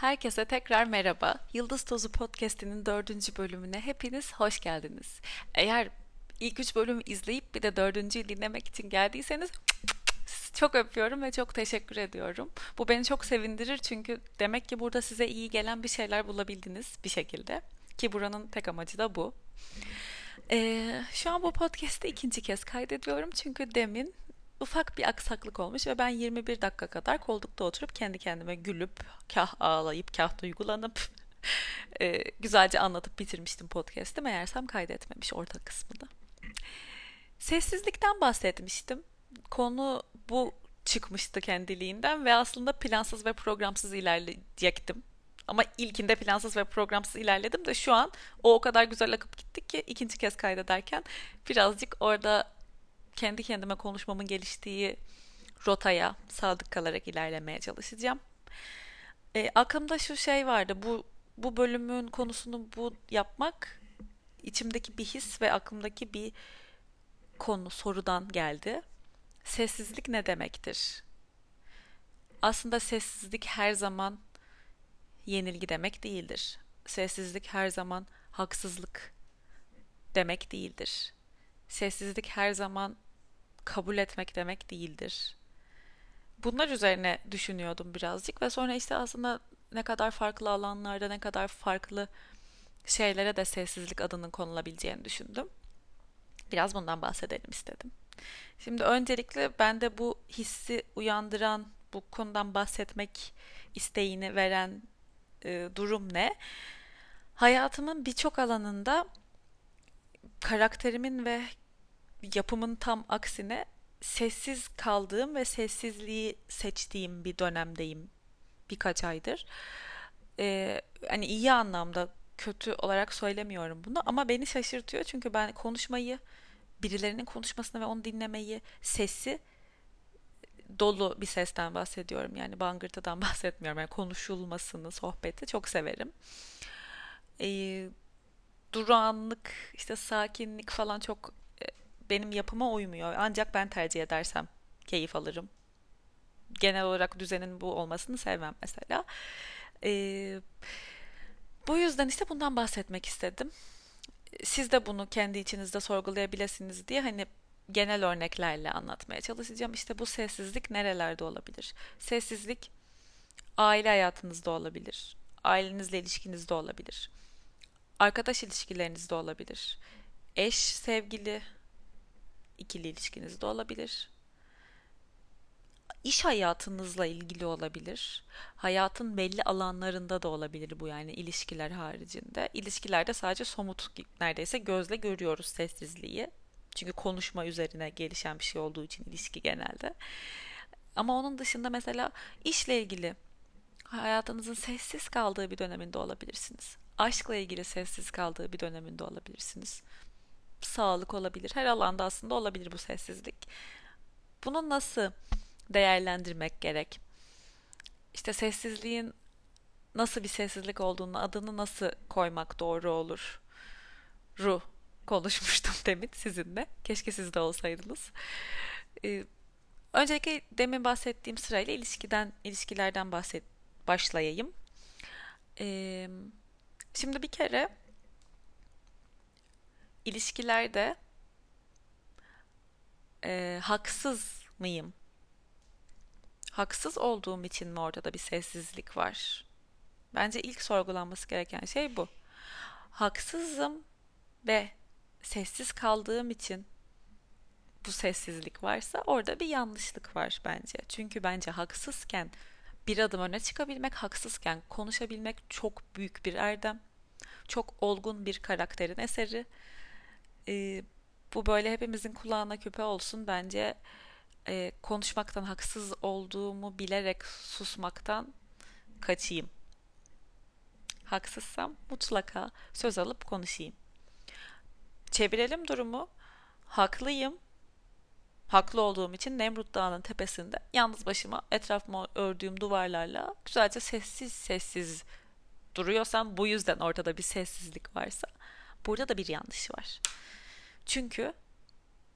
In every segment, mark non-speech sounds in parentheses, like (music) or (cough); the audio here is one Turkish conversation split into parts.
Herkese tekrar merhaba. Yıldız Tozu Podcast'inin dördüncü bölümüne hepiniz hoş geldiniz. Eğer ilk üç bölümü izleyip bir de dördüncüyü dinlemek için geldiyseniz çok öpüyorum ve çok teşekkür ediyorum. Bu beni çok sevindirir çünkü demek ki burada size iyi gelen bir şeyler bulabildiniz bir şekilde. Ki buranın tek amacı da bu. Ee, şu an bu podcast'i ikinci kez kaydediyorum çünkü demin ufak bir aksaklık olmuş ve ben 21 dakika kadar koltukta oturup kendi kendime gülüp, kah ağlayıp, kah duygulanıp (laughs) e, güzelce anlatıp bitirmiştim podcast'i. Meğersem kaydetmemiş orta kısmını. Sessizlikten bahsetmiştim. Konu bu çıkmıştı kendiliğinden ve aslında plansız ve programsız ilerleyecektim. Ama ilkinde plansız ve programsız ilerledim de şu an o o kadar güzel akıp gitti ki ikinci kez kaydederken birazcık orada kendi kendime konuşmamın geliştiği rotaya sadık kalarak ilerlemeye çalışacağım. E, aklımda şu şey vardı. Bu bu bölümün konusunu bu yapmak içimdeki bir his ve aklımdaki bir konu sorudan geldi. Sessizlik ne demektir? Aslında sessizlik her zaman yenilgi demek değildir. Sessizlik her zaman haksızlık demek değildir. Sessizlik her zaman kabul etmek demek değildir. Bunlar üzerine düşünüyordum birazcık ve sonra işte aslında ne kadar farklı alanlarda ne kadar farklı şeylere de sessizlik adının konulabileceğini düşündüm. Biraz bundan bahsedelim istedim. Şimdi öncelikle bende bu hissi uyandıran, bu konudan bahsetmek isteğini veren e, durum ne? Hayatımın birçok alanında karakterimin ve yapımın tam aksine sessiz kaldığım ve sessizliği seçtiğim bir dönemdeyim birkaç aydır. Ee, hani iyi anlamda kötü olarak söylemiyorum bunu ama beni şaşırtıyor çünkü ben konuşmayı birilerinin konuşmasını ve onu dinlemeyi sesi dolu bir sesten bahsediyorum yani bangırtıdan (laughs) bahsetmiyorum yani konuşulmasını sohbeti çok severim. Ee, durağanlık işte sakinlik falan çok benim yapıma uymuyor. Ancak ben tercih edersem keyif alırım. Genel olarak düzenin bu olmasını sevmem mesela. Ee, bu yüzden işte bundan bahsetmek istedim. Siz de bunu kendi içinizde sorgulayabilirsiniz diye hani genel örneklerle anlatmaya çalışacağım. İşte bu sessizlik nerelerde olabilir? Sessizlik aile hayatınızda olabilir. Ailenizle ilişkinizde olabilir. Arkadaş ilişkilerinizde olabilir. Eş, sevgili, ikili ilişkiniz de olabilir. İş hayatınızla ilgili olabilir. Hayatın belli alanlarında da olabilir bu yani ilişkiler haricinde. İlişkilerde sadece somut neredeyse gözle görüyoruz sessizliği. Çünkü konuşma üzerine gelişen bir şey olduğu için ilişki genelde. Ama onun dışında mesela işle ilgili hayatınızın sessiz kaldığı bir döneminde olabilirsiniz. Aşkla ilgili sessiz kaldığı bir döneminde olabilirsiniz sağlık olabilir. Her alanda aslında olabilir bu sessizlik. Bunu nasıl değerlendirmek gerek? İşte sessizliğin nasıl bir sessizlik olduğunu, adını nasıl koymak doğru olur? Ru konuşmuştum (laughs) demin sizinle. Keşke siz de olsaydınız. Ee, öncelikle demin bahsettiğim sırayla ilişkiden, ilişkilerden bahset başlayayım. Ee, şimdi bir kere ilişkilerde e, haksız mıyım? Haksız olduğum için mi ortada bir sessizlik var? Bence ilk sorgulanması gereken şey bu. Haksızım ve sessiz kaldığım için bu sessizlik varsa orada bir yanlışlık var bence. Çünkü bence haksızken bir adım öne çıkabilmek, haksızken konuşabilmek çok büyük bir erdem. Çok olgun bir karakterin eseri e, bu böyle hepimizin kulağına küpe olsun. Bence e, konuşmaktan haksız olduğumu bilerek susmaktan kaçayım. Haksızsam mutlaka söz alıp konuşayım. Çevirelim durumu. Haklıyım. Haklı olduğum için Nemrut Dağı'nın tepesinde yalnız başıma etrafıma ördüğüm duvarlarla güzelce sessiz sessiz duruyorsam bu yüzden ortada bir sessizlik varsa burada da bir yanlış var. Çünkü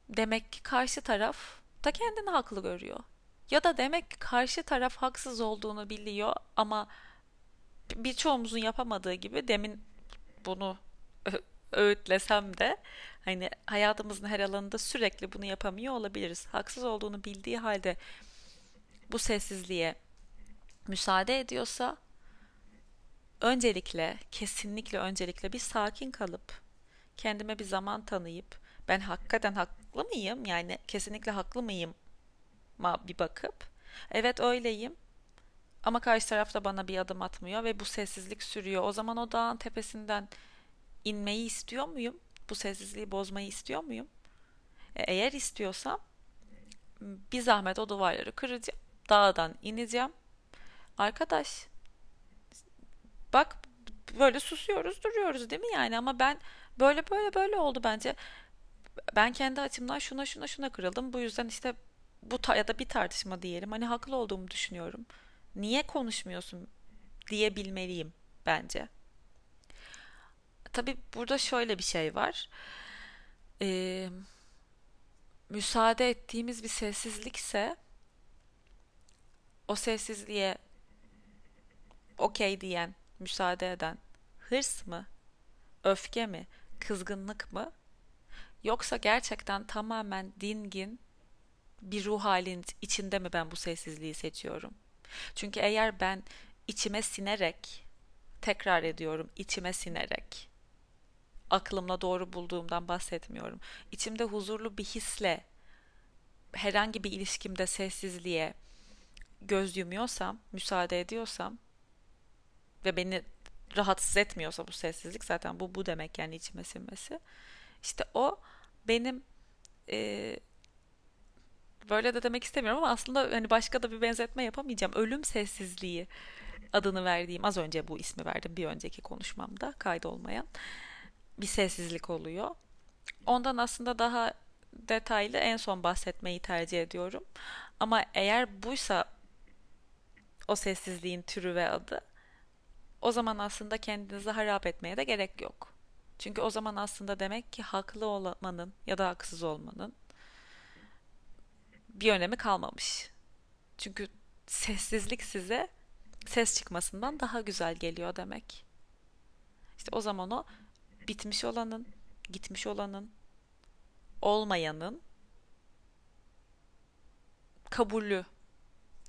demek ki karşı taraf da kendini haklı görüyor. Ya da demek ki karşı taraf haksız olduğunu biliyor ama birçoğumuzun yapamadığı gibi demin bunu öğütlesem de hani hayatımızın her alanında sürekli bunu yapamıyor olabiliriz. Haksız olduğunu bildiği halde bu sessizliğe müsaade ediyorsa öncelikle kesinlikle öncelikle bir sakin kalıp kendime bir zaman tanıyıp ben hakikaten haklı mıyım? Yani kesinlikle haklı mıyım? Ma bir bakıp evet öyleyim ama karşı taraf da bana bir adım atmıyor ve bu sessizlik sürüyor. O zaman o dağın tepesinden inmeyi istiyor muyum? Bu sessizliği bozmayı istiyor muyum? E, eğer istiyorsam bir zahmet o duvarları kıracağım. Dağdan ineceğim. Arkadaş bak böyle susuyoruz duruyoruz değil mi yani ama ben böyle böyle böyle oldu bence. Ben kendi açımdan şuna şuna şuna kırıldım. Bu yüzden işte bu ya da bir tartışma diyelim. Hani haklı olduğumu düşünüyorum. Niye konuşmuyorsun diyebilmeliyim bence. Tabii burada şöyle bir şey var. Ee, müsaade ettiğimiz bir sessizlikse o sessizliğe okey diyen, müsaade eden hırs mı, öfke mi, kızgınlık mı? Yoksa gerçekten tamamen dingin bir ruh halinin içinde mi ben bu sessizliği seçiyorum? Çünkü eğer ben içime sinerek, tekrar ediyorum, içime sinerek, aklımla doğru bulduğumdan bahsetmiyorum. İçimde huzurlu bir hisle herhangi bir ilişkimde sessizliğe göz yumuyorsam, müsaade ediyorsam ve beni rahatsız etmiyorsa bu sessizlik zaten bu bu demek yani içime sinmesi. İşte o benim e, böyle de demek istemiyorum ama aslında hani başka da bir benzetme yapamayacağım. Ölüm sessizliği adını verdiğim az önce bu ismi verdim bir önceki konuşmamda kaydolmayan bir sessizlik oluyor. Ondan aslında daha detaylı en son bahsetmeyi tercih ediyorum. Ama eğer buysa o sessizliğin türü ve adı o zaman aslında kendinizi harap etmeye de gerek yok. Çünkü o zaman aslında demek ki haklı olmanın ya da haksız olmanın bir önemi kalmamış. Çünkü sessizlik size ses çıkmasından daha güzel geliyor demek. İşte o zaman o bitmiş olanın, gitmiş olanın, olmayanın kabulü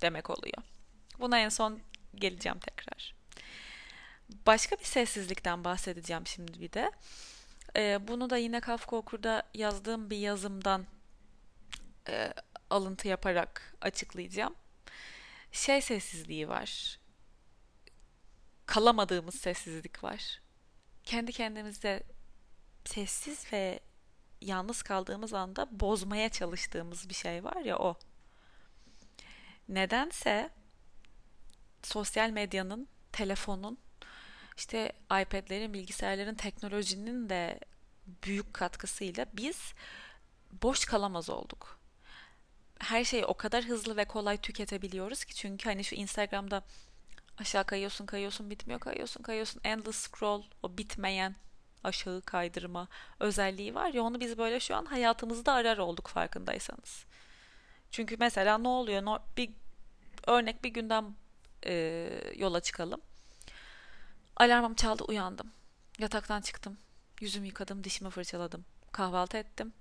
demek oluyor. Buna en son geleceğim tekrar. Başka bir sessizlikten bahsedeceğim şimdi bir de. Ee, bunu da yine Kafka Okur'da yazdığım bir yazımdan e, alıntı yaparak açıklayacağım. Şey sessizliği var. Kalamadığımız sessizlik var. Kendi kendimizde sessiz ve yalnız kaldığımız anda bozmaya çalıştığımız bir şey var ya o. Nedense sosyal medyanın, telefonun, işte iPad'lerin, bilgisayarların, teknolojinin de büyük katkısıyla biz boş kalamaz olduk her şeyi o kadar hızlı ve kolay tüketebiliyoruz ki çünkü hani şu Instagram'da aşağı kayıyorsun kayıyorsun bitmiyor kayıyorsun kayıyorsun endless scroll o bitmeyen aşağı kaydırma özelliği var ya onu biz böyle şu an hayatımızda arar olduk farkındaysanız. Çünkü mesela ne oluyor? Bir örnek bir günden e, yola çıkalım. Alarmım çaldı uyandım. Yataktan çıktım. Yüzümü yıkadım, dişimi fırçaladım. Kahvaltı ettim.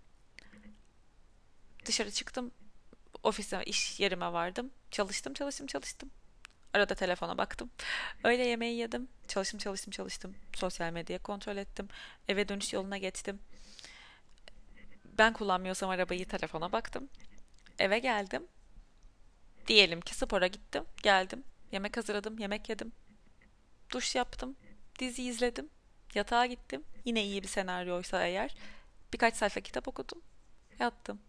Dışarı çıktım ofise, iş yerime vardım. Çalıştım, çalıştım, çalıştım. Arada telefona baktım. Öyle yemeği yedim. Çalıştım, çalıştım, çalıştım. Sosyal medya kontrol ettim. Eve dönüş yoluna geçtim. Ben kullanmıyorsam arabayı telefona baktım. Eve geldim. Diyelim ki spora gittim. Geldim. Yemek hazırladım. Yemek yedim. Duş yaptım. Dizi izledim. Yatağa gittim. Yine iyi bir senaryoysa eğer. Birkaç sayfa kitap okudum. Yattım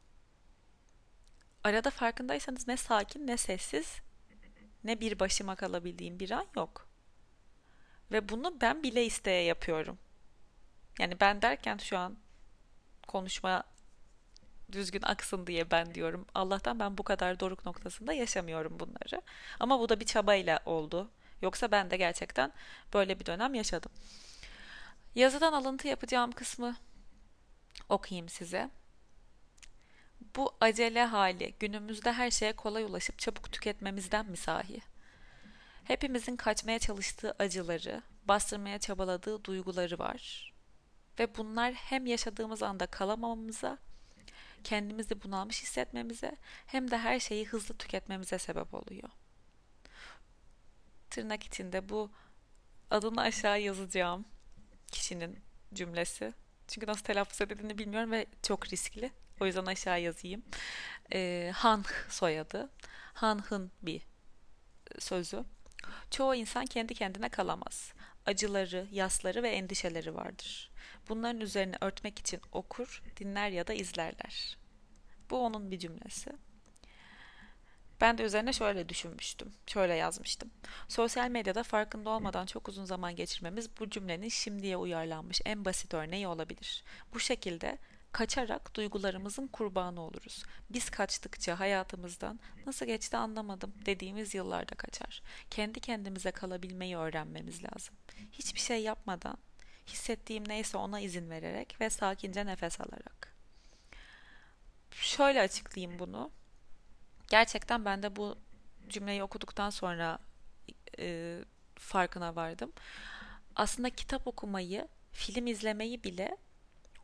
arada farkındaysanız ne sakin ne sessiz ne bir başıma kalabildiğim bir an yok. Ve bunu ben bile isteye yapıyorum. Yani ben derken şu an konuşma düzgün aksın diye ben diyorum. Allah'tan ben bu kadar doruk noktasında yaşamıyorum bunları. Ama bu da bir çabayla oldu. Yoksa ben de gerçekten böyle bir dönem yaşadım. Yazıdan alıntı yapacağım kısmı okuyayım size bu acele hali günümüzde her şeye kolay ulaşıp çabuk tüketmemizden mi sahi? Hepimizin kaçmaya çalıştığı acıları, bastırmaya çabaladığı duyguları var. Ve bunlar hem yaşadığımız anda kalamamamıza, kendimizi bunalmış hissetmemize hem de her şeyi hızlı tüketmemize sebep oluyor. Tırnak içinde bu adını aşağı yazacağım kişinin cümlesi. Çünkü nasıl telaffuz edildiğini bilmiyorum ve çok riskli. O yüzden aşağı yazayım. Ee, Han soyadı. Han Hın bir sözü. Çoğu insan kendi kendine kalamaz. Acıları, yasları ve endişeleri vardır. Bunların üzerine örtmek için okur, dinler ya da izlerler. Bu onun bir cümlesi. Ben de üzerine şöyle düşünmüştüm. Şöyle yazmıştım. Sosyal medyada farkında olmadan çok uzun zaman geçirmemiz bu cümlenin şimdiye uyarlanmış en basit örneği olabilir. Bu şekilde kaçarak duygularımızın kurbanı oluruz. Biz kaçtıkça hayatımızdan nasıl geçti anlamadım dediğimiz yıllarda kaçar. Kendi kendimize kalabilmeyi öğrenmemiz lazım. Hiçbir şey yapmadan, hissettiğim neyse ona izin vererek ve sakince nefes alarak. Şöyle açıklayayım bunu. Gerçekten ben de bu cümleyi okuduktan sonra e, farkına vardım. Aslında kitap okumayı, film izlemeyi bile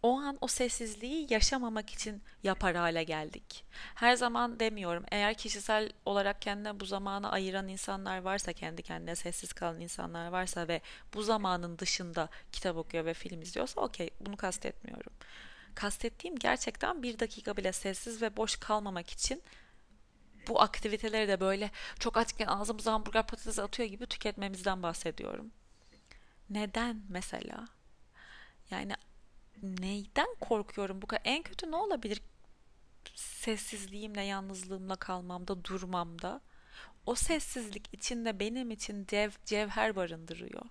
o an o sessizliği yaşamamak için yapar hale geldik. Her zaman demiyorum. Eğer kişisel olarak kendine bu zamanı ayıran insanlar varsa, kendi kendine sessiz kalan insanlar varsa ve bu zamanın dışında kitap okuyor ve film izliyorsa okey bunu kastetmiyorum. Kastettiğim gerçekten bir dakika bile sessiz ve boş kalmamak için bu aktiviteleri de böyle çok açken ağzımıza hamburger patates atıyor gibi tüketmemizden bahsediyorum. Neden mesela? Yani neyden korkuyorum bu kadar? En kötü ne olabilir? Sessizliğimle, yalnızlığımla kalmamda, durmamda. O sessizlik içinde benim için cev, cevher barındırıyor.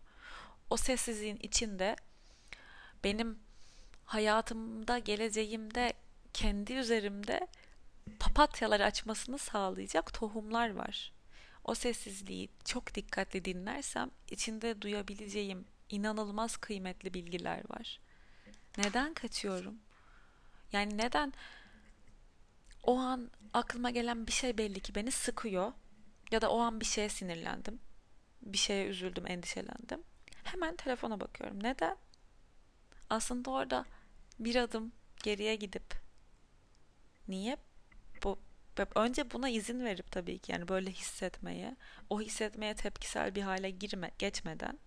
O sessizliğin içinde benim hayatımda, geleceğimde, kendi üzerimde papatyalar açmasını sağlayacak tohumlar var. O sessizliği çok dikkatli dinlersem içinde duyabileceğim inanılmaz kıymetli bilgiler var. Neden kaçıyorum? Yani neden o an aklıma gelen bir şey belli ki beni sıkıyor ya da o an bir şeye sinirlendim. Bir şeye üzüldüm, endişelendim. Hemen telefona bakıyorum. Neden? Aslında orada bir adım geriye gidip niye önce buna izin verip tabii ki yani böyle hissetmeye, o hissetmeye tepkisel bir hale girme geçmeden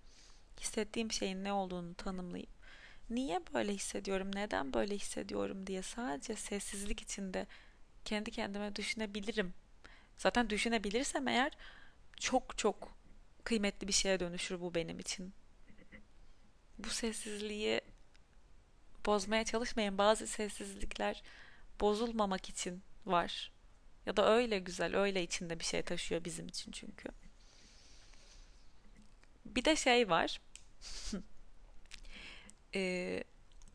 hissettiğim şeyin ne olduğunu tanımlayıp niye böyle hissediyorum, neden böyle hissediyorum diye sadece sessizlik içinde kendi kendime düşünebilirim. Zaten düşünebilirsem eğer çok çok kıymetli bir şeye dönüşür bu benim için. Bu sessizliği bozmaya çalışmayın. Bazı sessizlikler bozulmamak için var. Ya da öyle güzel, öyle içinde bir şey taşıyor bizim için çünkü. Bir de şey var. (laughs) ee,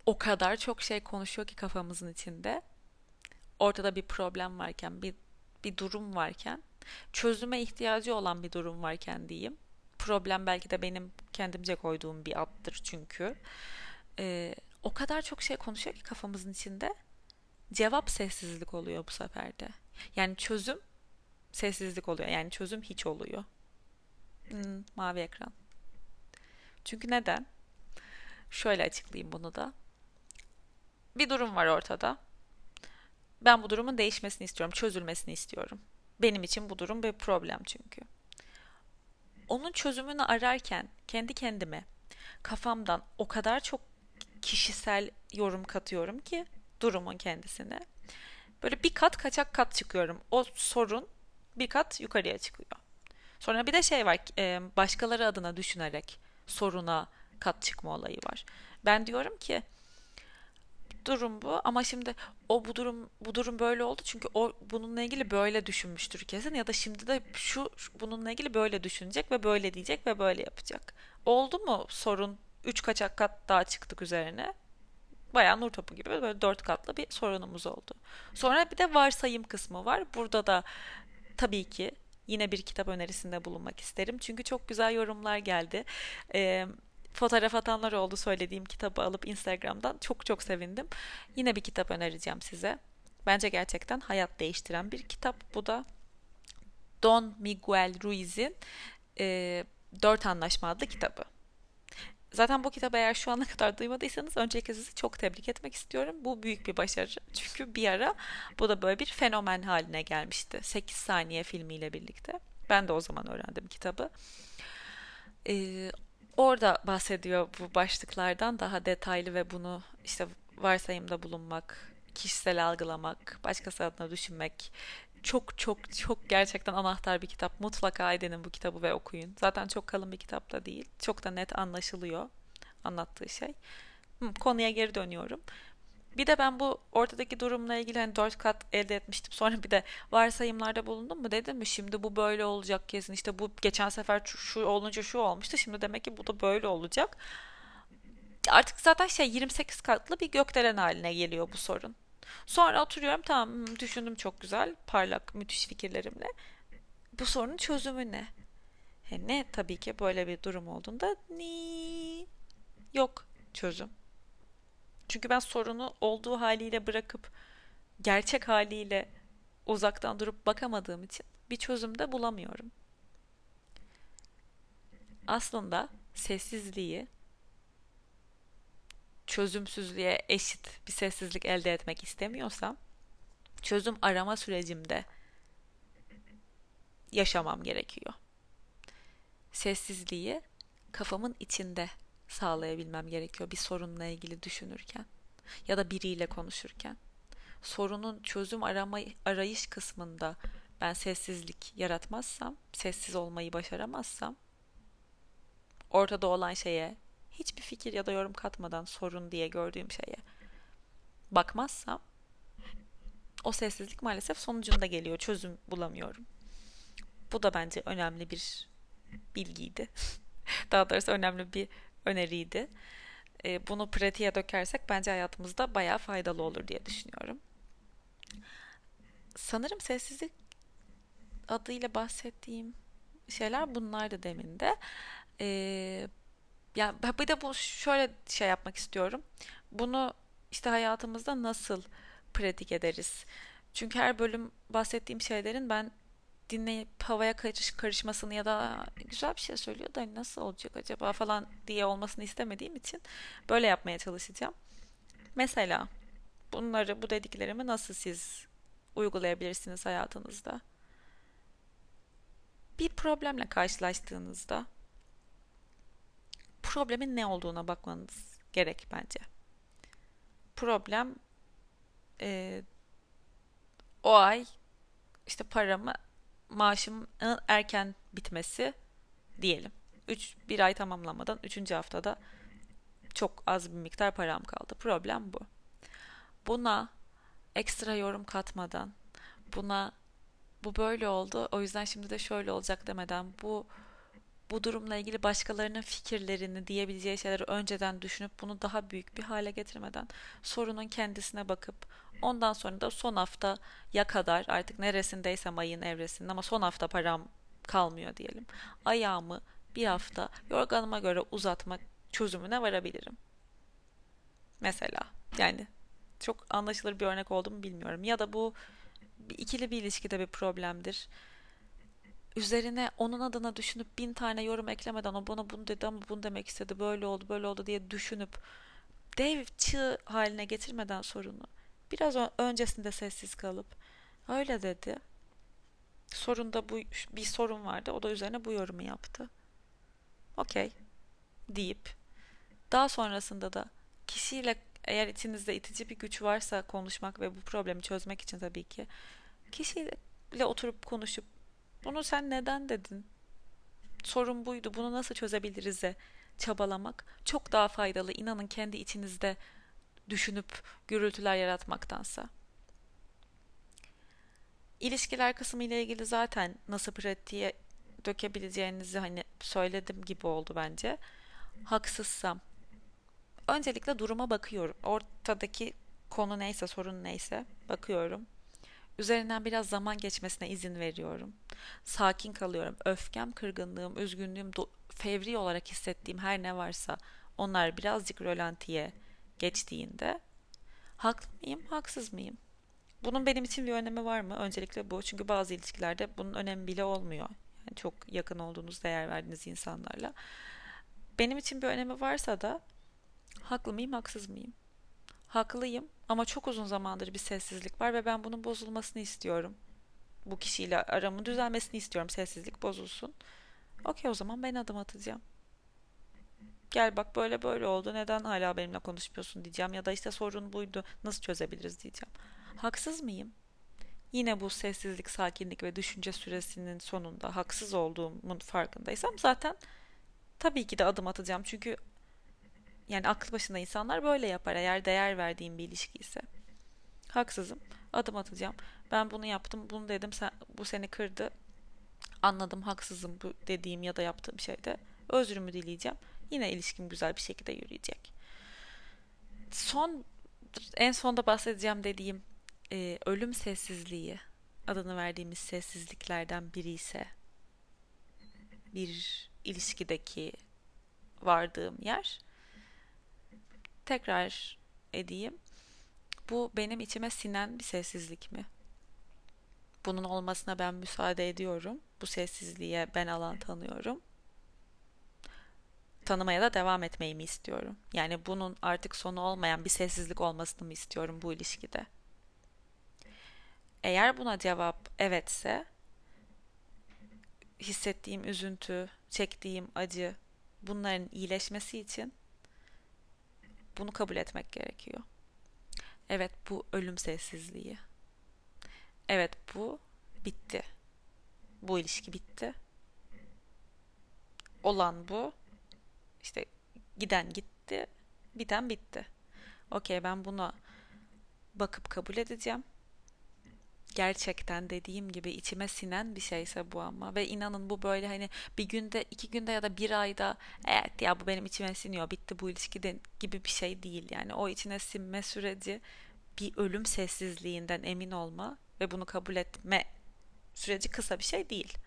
o kadar çok şey konuşuyor ki kafamızın içinde. Ortada bir problem varken, bir bir durum varken, çözüme ihtiyacı olan bir durum varken diyeyim. Problem belki de benim kendimce koyduğum bir addır çünkü. Ee, o kadar çok şey konuşuyor ki kafamızın içinde. Cevap sessizlik oluyor bu sefer de. Yani çözüm sessizlik oluyor. Yani çözüm hiç oluyor. Hmm, mavi ekran. Çünkü neden? Şöyle açıklayayım bunu da. Bir durum var ortada. Ben bu durumun değişmesini istiyorum, çözülmesini istiyorum. Benim için bu durum bir problem çünkü. Onun çözümünü ararken kendi kendime kafamdan o kadar çok kişisel yorum katıyorum ki durumun kendisine. Böyle bir kat kaçak kat çıkıyorum. O sorun bir kat yukarıya çıkıyor. Sonra bir de şey var başkaları adına düşünerek soruna kat çıkma olayı var. Ben diyorum ki durum bu ama şimdi o bu durum bu durum böyle oldu çünkü o bununla ilgili böyle düşünmüştür kesin ya da şimdi de şu bununla ilgili böyle düşünecek ve böyle diyecek ve böyle yapacak. Oldu mu sorun 3 kaçak kat daha çıktık üzerine. Bayağı nur topu gibi böyle dört katlı bir sorunumuz oldu. Sonra bir de varsayım kısmı var. Burada da tabii ki yine bir kitap önerisinde bulunmak isterim. Çünkü çok güzel yorumlar geldi. Ee, fotoğraf atanlar oldu söylediğim kitabı alıp Instagram'dan. Çok çok sevindim. Yine bir kitap önereceğim size. Bence gerçekten hayat değiştiren bir kitap bu da. Don Miguel Ruiz'in e, Dört Anlaşma adlı kitabı. Zaten bu kitabı eğer şu ana kadar duymadıysanız öncelikle sizi çok tebrik etmek istiyorum. Bu büyük bir başarı. Çünkü bir ara bu da böyle bir fenomen haline gelmişti. 8 saniye filmiyle birlikte. Ben de o zaman öğrendim kitabı. Ee, orada bahsediyor bu başlıklardan daha detaylı ve bunu işte varsayımda bulunmak, kişisel algılamak, başkası adına düşünmek, çok çok çok gerçekten anahtar bir kitap. Mutlaka edinin bu kitabı ve okuyun. Zaten çok kalın bir kitap da değil. Çok da net anlaşılıyor anlattığı şey. Konuya geri dönüyorum. Bir de ben bu ortadaki durumla ilgili hani dört kat elde etmiştim. (laughs) Sonra bir de varsayımlarda bulundum mu dedim mi şimdi bu böyle olacak kesin. İşte bu geçen sefer şu olunca şu olmuştu. Şimdi demek ki bu da böyle olacak. Artık zaten şey 28 katlı bir gökdelen haline geliyor bu sorun. Sonra oturuyorum tamam hmm, düşündüm çok güzel parlak müthiş fikirlerimle. Bu sorunun çözümü ne? He, ne tabii ki böyle bir durum olduğunda ni yok çözüm. Çünkü ben sorunu olduğu haliyle bırakıp gerçek haliyle uzaktan durup bakamadığım için bir çözüm de bulamıyorum. Aslında sessizliği çözümsüzlüğe eşit bir sessizlik elde etmek istemiyorsam çözüm arama sürecimde yaşamam gerekiyor. Sessizliği kafamın içinde sağlayabilmem gerekiyor bir sorunla ilgili düşünürken ya da biriyle konuşurken. Sorunun çözüm arama arayış kısmında ben sessizlik yaratmazsam, sessiz olmayı başaramazsam ortada olan şeye hiçbir fikir ya da yorum katmadan sorun diye gördüğüm şeye bakmazsam o sessizlik maalesef sonucunda geliyor. Çözüm bulamıyorum. Bu da bence önemli bir bilgiydi. (laughs) Daha doğrusu önemli bir öneriydi. E, bunu pratiğe dökersek bence hayatımızda bayağı faydalı olur diye düşünüyorum. Sanırım sessizlik adıyla bahsettiğim şeyler bunlardı demin de. E, ya bir de bu şöyle şey yapmak istiyorum. Bunu işte hayatımızda nasıl pratik ederiz? Çünkü her bölüm bahsettiğim şeylerin ben dinleyip havaya karış, karışmasını ya da güzel bir şey söylüyor da nasıl olacak acaba falan diye olmasını istemediğim için böyle yapmaya çalışacağım. Mesela bunları bu dediklerimi nasıl siz uygulayabilirsiniz hayatınızda? Bir problemle karşılaştığınızda problemin ne olduğuna bakmanız gerek bence. Problem e, o ay işte paramı maaşımın erken bitmesi diyelim. 3 bir ay tamamlamadan 3. haftada çok az bir miktar param kaldı. Problem bu. Buna ekstra yorum katmadan, buna bu böyle oldu, o yüzden şimdi de şöyle olacak demeden, bu bu durumla ilgili başkalarının fikirlerini diyebileceği şeyleri önceden düşünüp bunu daha büyük bir hale getirmeden sorunun kendisine bakıp ondan sonra da son hafta ya kadar artık neresindeysem ayın evresinde ama son hafta param kalmıyor diyelim. Ayağımı bir hafta yorganıma göre uzatmak çözümüne varabilirim. Mesela yani çok anlaşılır bir örnek oldu mu bilmiyorum. Ya da bu ikili bir ilişkide bir problemdir üzerine onun adına düşünüp bin tane yorum eklemeden o bana bunu dedi ama bunu demek istedi böyle oldu böyle oldu diye düşünüp dev çığ haline getirmeden sorunu biraz öncesinde sessiz kalıp öyle dedi. Sorunda bu bir sorun vardı o da üzerine bu yorumu yaptı. Okey deyip daha sonrasında da kişiyle eğer içinizde itici bir güç varsa konuşmak ve bu problemi çözmek için tabii ki kişiyle oturup konuşup bunu sen neden dedin? Sorun buydu. Bunu nasıl çözebiliriz'e çabalamak çok daha faydalı. İnanın kendi içinizde düşünüp gürültüler yaratmaktansa. İlişkiler kısmı ile ilgili zaten nasıl pratiğe dökebileceğinizi hani söyledim gibi oldu bence. Haksızsam öncelikle duruma bakıyorum. Ortadaki konu neyse, sorun neyse bakıyorum. Üzerinden biraz zaman geçmesine izin veriyorum. Sakin kalıyorum. Öfkem, kırgınlığım, üzgünlüğüm, fevri olarak hissettiğim her ne varsa onlar birazcık rölantiye geçtiğinde haklı mıyım, haksız mıyım? Bunun benim için bir önemi var mı? Öncelikle bu. Çünkü bazı ilişkilerde bunun önemi bile olmuyor. Yani çok yakın olduğunuz, değer verdiğiniz insanlarla. Benim için bir önemi varsa da haklı mıyım, haksız mıyım? Haklıyım ama çok uzun zamandır bir sessizlik var ve ben bunun bozulmasını istiyorum. Bu kişiyle aramın düzelmesini istiyorum. Sessizlik bozulsun. Okey o zaman ben adım atacağım. Gel bak böyle böyle oldu. Neden hala benimle konuşmuyorsun diyeceğim. Ya da işte sorun buydu. Nasıl çözebiliriz diyeceğim. Haksız mıyım? Yine bu sessizlik, sakinlik ve düşünce süresinin sonunda haksız olduğumun farkındaysam zaten tabii ki de adım atacağım. Çünkü yani aklı başında insanlar böyle yapar eğer değer verdiğim bir ilişki ise. Haksızım. Adım atacağım. Ben bunu yaptım, bunu dedim. Sen, bu seni kırdı. Anladım, haksızım bu dediğim ya da yaptığım şeyde. Özrümü dileyeceğim. Yine ilişkim güzel bir şekilde yürüyecek. Son en sonda bahsedeceğim dediğim e, ölüm sessizliği adını verdiğimiz sessizliklerden biri ise bir ilişkideki vardığım yer tekrar edeyim. Bu benim içime sinen bir sessizlik mi? Bunun olmasına ben müsaade ediyorum. Bu sessizliğe ben alan tanıyorum. Tanımaya da devam etmeyi mi istiyorum? Yani bunun artık sonu olmayan bir sessizlik olmasını mı istiyorum bu ilişkide? Eğer buna cevap evetse hissettiğim üzüntü, çektiğim acı bunların iyileşmesi için bunu kabul etmek gerekiyor. Evet bu ölüm sessizliği. Evet bu bitti. Bu ilişki bitti. Olan bu. İşte giden gitti. Biten bitti. Okey ben buna bakıp kabul edeceğim. Gerçekten dediğim gibi içime sinen bir şeyse bu ama ve inanın bu böyle hani bir günde iki günde ya da bir ayda evet ya bu benim içime siniyor bitti bu ilişki de, gibi bir şey değil yani o içine sinme süreci bir ölüm sessizliğinden emin olma ve bunu kabul etme süreci kısa bir şey değil.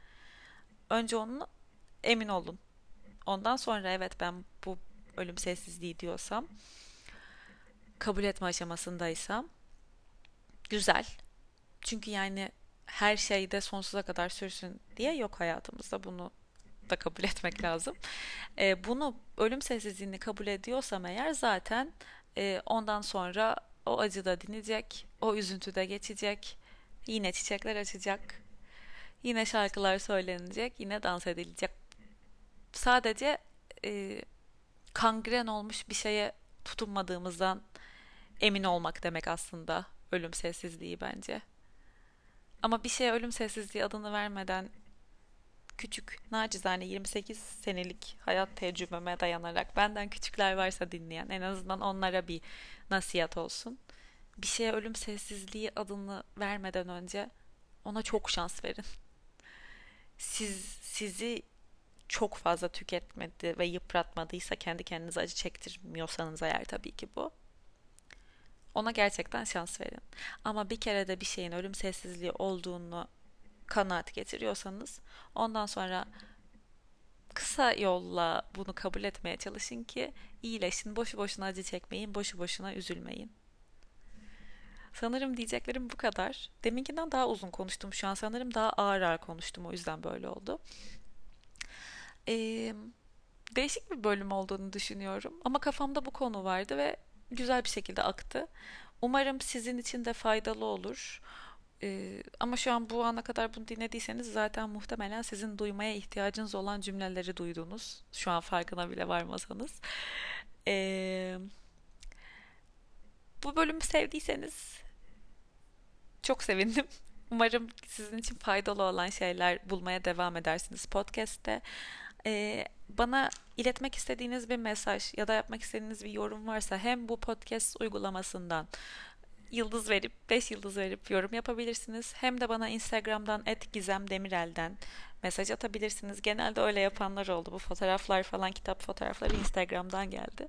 Önce onu emin olun. Ondan sonra evet ben bu ölüm sessizliği diyorsam kabul etme aşamasındaysam güzel. Çünkü yani her şeyde sonsuza kadar sürsün diye yok hayatımızda bunu da kabul (laughs) etmek lazım. E, bunu ölüm sessizliğini kabul ediyorsam eğer zaten e, ondan sonra o acı da dinecek, o üzüntü de geçecek, yine çiçekler açacak, yine şarkılar söylenecek, yine dans edilecek. Sadece e, kangren olmuş bir şeye tutunmadığımızdan emin olmak demek aslında ölüm sessizliği bence. Ama bir şeye ölüm sessizliği adını vermeden küçük, nacizane 28 senelik hayat tecrübeme dayanarak benden küçükler varsa dinleyen en azından onlara bir nasihat olsun. Bir şeye ölüm sessizliği adını vermeden önce ona çok şans verin. Siz sizi çok fazla tüketmedi ve yıpratmadıysa kendi kendinize acı çektirmiyorsanız eğer tabii ki bu. Ona gerçekten şans verin. Ama bir kere de bir şeyin ölüm sessizliği olduğunu kanaat getiriyorsanız ondan sonra kısa yolla bunu kabul etmeye çalışın ki iyileşin. Boşu boşuna acı çekmeyin, boşu boşuna üzülmeyin. Sanırım diyeceklerim bu kadar. Deminkinden daha uzun konuştum şu an. Sanırım daha ağır ağır konuştum o yüzden böyle oldu. Ee, değişik bir bölüm olduğunu düşünüyorum. Ama kafamda bu konu vardı ve güzel bir şekilde aktı. Umarım sizin için de faydalı olur. Ee, ama şu an bu ana kadar bunu dinlediyseniz zaten muhtemelen sizin duymaya ihtiyacınız olan cümleleri duydunuz. Şu an farkına bile varmasanız. Ee, bu bölümü sevdiyseniz çok sevindim. (laughs) Umarım sizin için faydalı olan şeyler bulmaya devam edersiniz podcast'te. Ee, bana iletmek istediğiniz bir mesaj ya da yapmak istediğiniz bir yorum varsa hem bu podcast uygulamasından yıldız verip 5 yıldız verip yorum yapabilirsiniz. Hem de bana Instagram'dan @gizemdemirel'den mesaj atabilirsiniz. Genelde öyle yapanlar oldu. Bu fotoğraflar falan kitap fotoğrafları Instagram'dan geldi.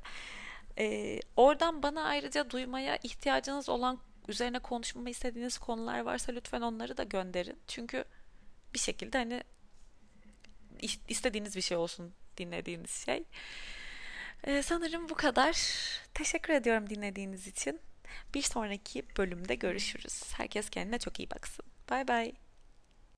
Ee, oradan bana ayrıca duymaya ihtiyacınız olan üzerine konuşmamı istediğiniz konular varsa lütfen onları da gönderin. Çünkü bir şekilde hani istediğiniz bir şey olsun dinlediğiniz şey. Ee, sanırım bu kadar. Teşekkür ediyorum dinlediğiniz için. Bir sonraki bölümde görüşürüz. Herkes kendine çok iyi baksın. Bay bay.